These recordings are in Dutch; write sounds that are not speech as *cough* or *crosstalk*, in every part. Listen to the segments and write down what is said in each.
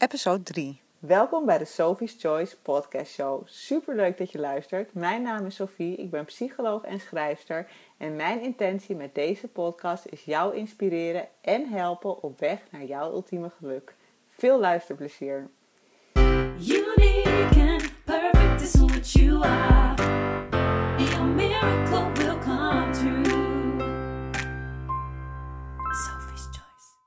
episode 3. Welkom bij de Sophie's Choice podcast show. Super leuk dat je luistert. Mijn naam is Sophie, ik ben psycholoog en schrijfster. En mijn intentie met deze podcast is jou inspireren en helpen op weg naar jouw ultieme geluk. Veel luisterplezier. Unique and perfect is what you are. Your miracle will come true. Sophie's Choice.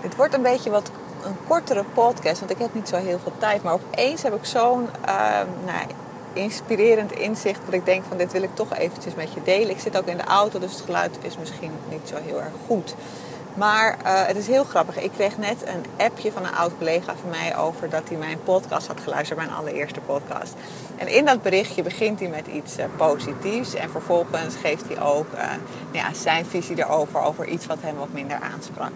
Het wordt een beetje wat een kortere podcast, want ik heb niet zo heel veel tijd. Maar opeens heb ik zo'n uh, nou, inspirerend inzicht dat ik denk van dit wil ik toch eventjes met je delen. Ik zit ook in de auto, dus het geluid is misschien niet zo heel erg goed. Maar uh, het is heel grappig. Ik kreeg net een appje van een oud collega van mij over dat hij mijn podcast had geluisterd, mijn allereerste podcast. En in dat berichtje begint hij met iets uh, positiefs en vervolgens geeft hij ook uh, nou ja, zijn visie erover, over iets wat hem wat minder aansprak.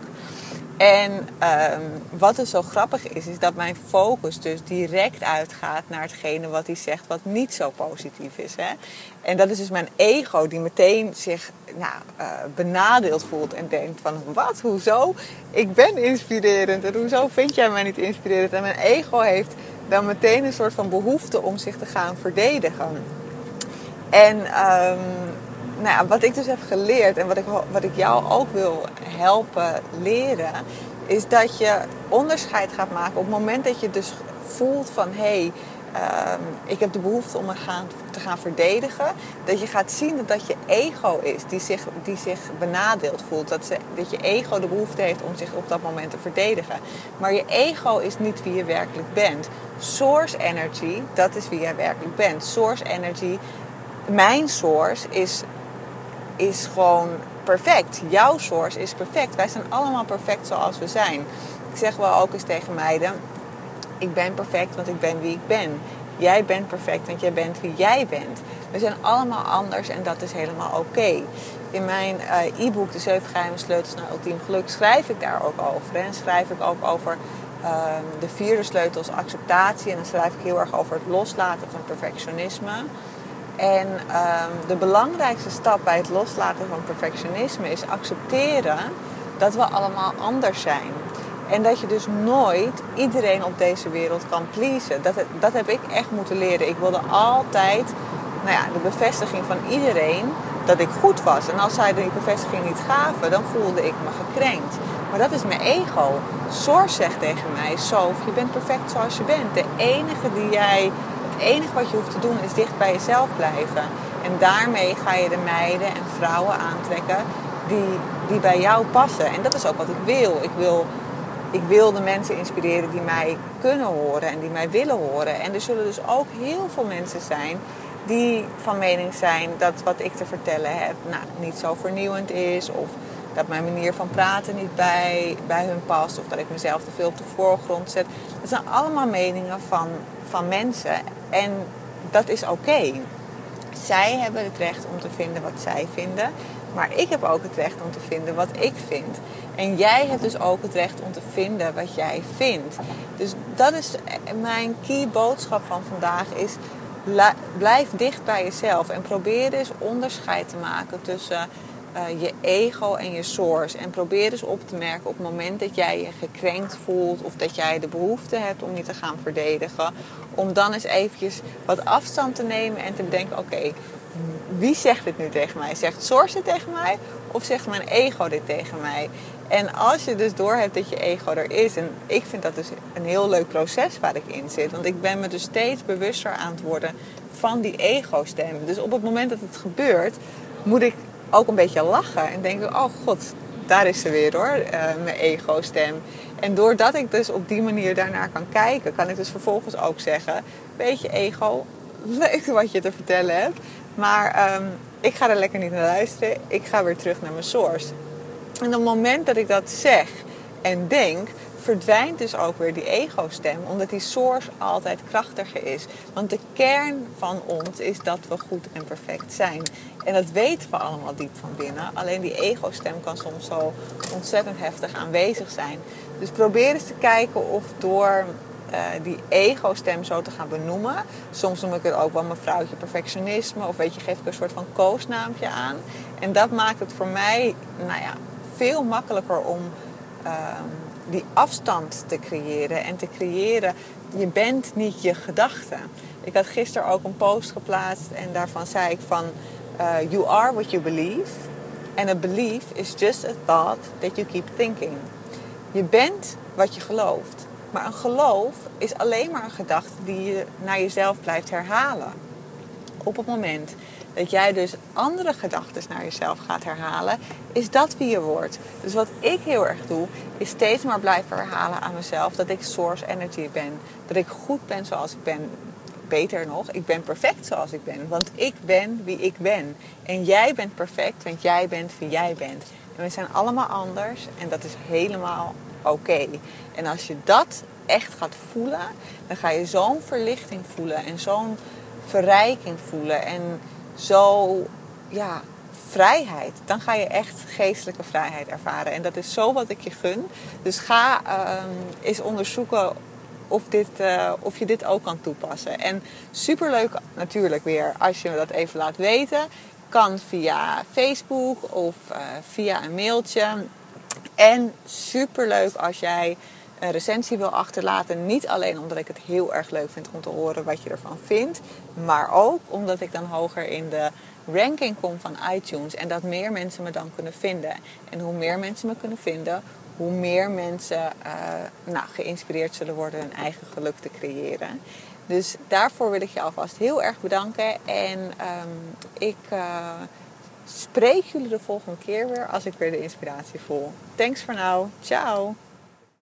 En um, wat dus zo grappig is, is dat mijn focus dus direct uitgaat naar hetgene wat hij zegt wat niet zo positief is. Hè? En dat is dus mijn ego die meteen zich nou, uh, benadeeld voelt en denkt van wat, hoezo? Ik ben inspirerend en hoezo vind jij mij niet inspirerend? En mijn ego heeft dan meteen een soort van behoefte om zich te gaan verdedigen. En um, nou ja, wat ik dus heb geleerd en wat ik, wat ik jou ook wil helpen leren, is dat je onderscheid gaat maken op het moment dat je dus voelt van hé, hey, uh, ik heb de behoefte om me gaan, te gaan verdedigen. Dat je gaat zien dat dat je ego is die zich, die zich benadeeld voelt. Dat, ze, dat je ego de behoefte heeft om zich op dat moment te verdedigen. Maar je ego is niet wie je werkelijk bent. Source energy, dat is wie jij werkelijk bent. Source energy, mijn source is is gewoon perfect. Jouw source is perfect. Wij zijn allemaal perfect zoals we zijn. Ik zeg wel ook eens tegen meiden: ik ben perfect, want ik ben wie ik ben. Jij bent perfect, want jij bent wie jij bent. We zijn allemaal anders en dat is helemaal oké. In mijn uh, e-book De 7 geheime sleutels naar ultiem geluk schrijf ik daar ook over. En schrijf ik ook over uh, de vierde sleutels acceptatie. En dan schrijf ik heel erg over het loslaten van perfectionisme. En um, de belangrijkste stap bij het loslaten van perfectionisme is accepteren dat we allemaal anders zijn. En dat je dus nooit iedereen op deze wereld kan pleasen. Dat, dat heb ik echt moeten leren. Ik wilde altijd nou ja, de bevestiging van iedereen dat ik goed was. En als zij die bevestiging niet gaven, dan voelde ik me gekrenkt. Maar dat is mijn ego. Source zegt tegen mij, Sof, je bent perfect zoals je bent. De enige die jij het enige wat je hoeft te doen is dicht bij jezelf blijven. En daarmee ga je de meiden en vrouwen aantrekken die, die bij jou passen. En dat is ook wat ik wil. Ik wil ik wil de mensen inspireren die mij kunnen horen en die mij willen horen. En er zullen dus ook heel veel mensen zijn die van mening zijn dat wat ik te vertellen heb nou, niet zo vernieuwend is. Of dat mijn manier van praten niet bij, bij hun past. Of dat ik mezelf te veel op de voorgrond zet. Dat zijn allemaal meningen van, van mensen. En dat is oké. Zij hebben het recht om te vinden wat zij vinden. Maar ik heb ook het recht om te vinden wat ik vind. En jij hebt dus ook het recht om te vinden wat jij vindt. Dus dat is mijn key boodschap van vandaag is... Blijf dicht bij jezelf en probeer dus onderscheid te maken tussen uh, je ego en je source. En probeer dus op te merken op het moment dat jij je gekrenkt voelt of dat jij de behoefte hebt om je te gaan verdedigen. Om dan eens eventjes wat afstand te nemen en te bedenken: oké, wie zegt dit nu tegen mij? Zegt source dit tegen mij of zegt mijn ego dit tegen mij? En als je dus doorhebt dat je ego er is, en ik vind dat dus een heel leuk proces waar ik in zit, want ik ben me dus steeds bewuster aan het worden van die ego-stem. Dus op het moment dat het gebeurt, moet ik ook een beetje lachen en denken: oh god, daar is ze weer hoor, uh, mijn ego-stem. En doordat ik dus op die manier daarnaar kan kijken, kan ik dus vervolgens ook zeggen: Weet je, ego, *laughs* leuk wat je te vertellen hebt, maar um, ik ga er lekker niet naar luisteren. Ik ga weer terug naar mijn source. En op het moment dat ik dat zeg en denk, verdwijnt dus ook weer die ego-stem, omdat die source altijd krachtiger is. Want de kern van ons is dat we goed en perfect zijn. En dat weten we allemaal diep van binnen. Alleen die ego-stem kan soms zo ontzettend heftig aanwezig zijn. Dus probeer eens te kijken of door uh, die ego-stem zo te gaan benoemen. Soms noem ik het ook wel mevrouwtje perfectionisme. Of weet je, geef ik een soort van koosnaampje aan. En dat maakt het voor mij, nou ja, veel makkelijker om. Uh, die afstand te creëren en te creëren. Je bent niet je gedachten. Ik had gisteren ook een post geplaatst en daarvan zei ik van uh, you are what you believe. And a belief is just a thought that you keep thinking. Je bent wat je gelooft. Maar een geloof is alleen maar een gedachte die je naar jezelf blijft herhalen. Op het moment dat jij dus andere gedachten naar jezelf gaat herhalen, is dat wie je wordt. Dus wat ik heel erg doe, is steeds maar blijven herhalen aan mezelf dat ik source energy ben. Dat ik goed ben zoals ik ben. Beter nog, ik ben perfect zoals ik ben. Want ik ben wie ik ben. En jij bent perfect, want jij bent wie jij bent. En we zijn allemaal anders en dat is helemaal oké. En als je dat echt gaat voelen, dan ga je zo'n verlichting voelen en zo'n verrijking voelen. En zo, ja, vrijheid. Dan ga je echt geestelijke vrijheid ervaren. En dat is zo wat ik je gun. Dus ga um, eens onderzoeken of, dit, uh, of je dit ook kan toepassen. En superleuk natuurlijk weer als je me dat even laat weten. Kan via Facebook of uh, via een mailtje. En superleuk als jij een recensie wil achterlaten. Niet alleen omdat ik het heel erg leuk vind om te horen wat je ervan vindt. Maar ook omdat ik dan hoger in de ranking kom van iTunes. En dat meer mensen me dan kunnen vinden. En hoe meer mensen me kunnen vinden, hoe meer mensen uh, nou, geïnspireerd zullen worden hun eigen geluk te creëren. Dus daarvoor wil ik je alvast heel erg bedanken. En um, ik uh, spreek jullie de volgende keer weer als ik weer de inspiratie voel. Thanks voor now. Ciao.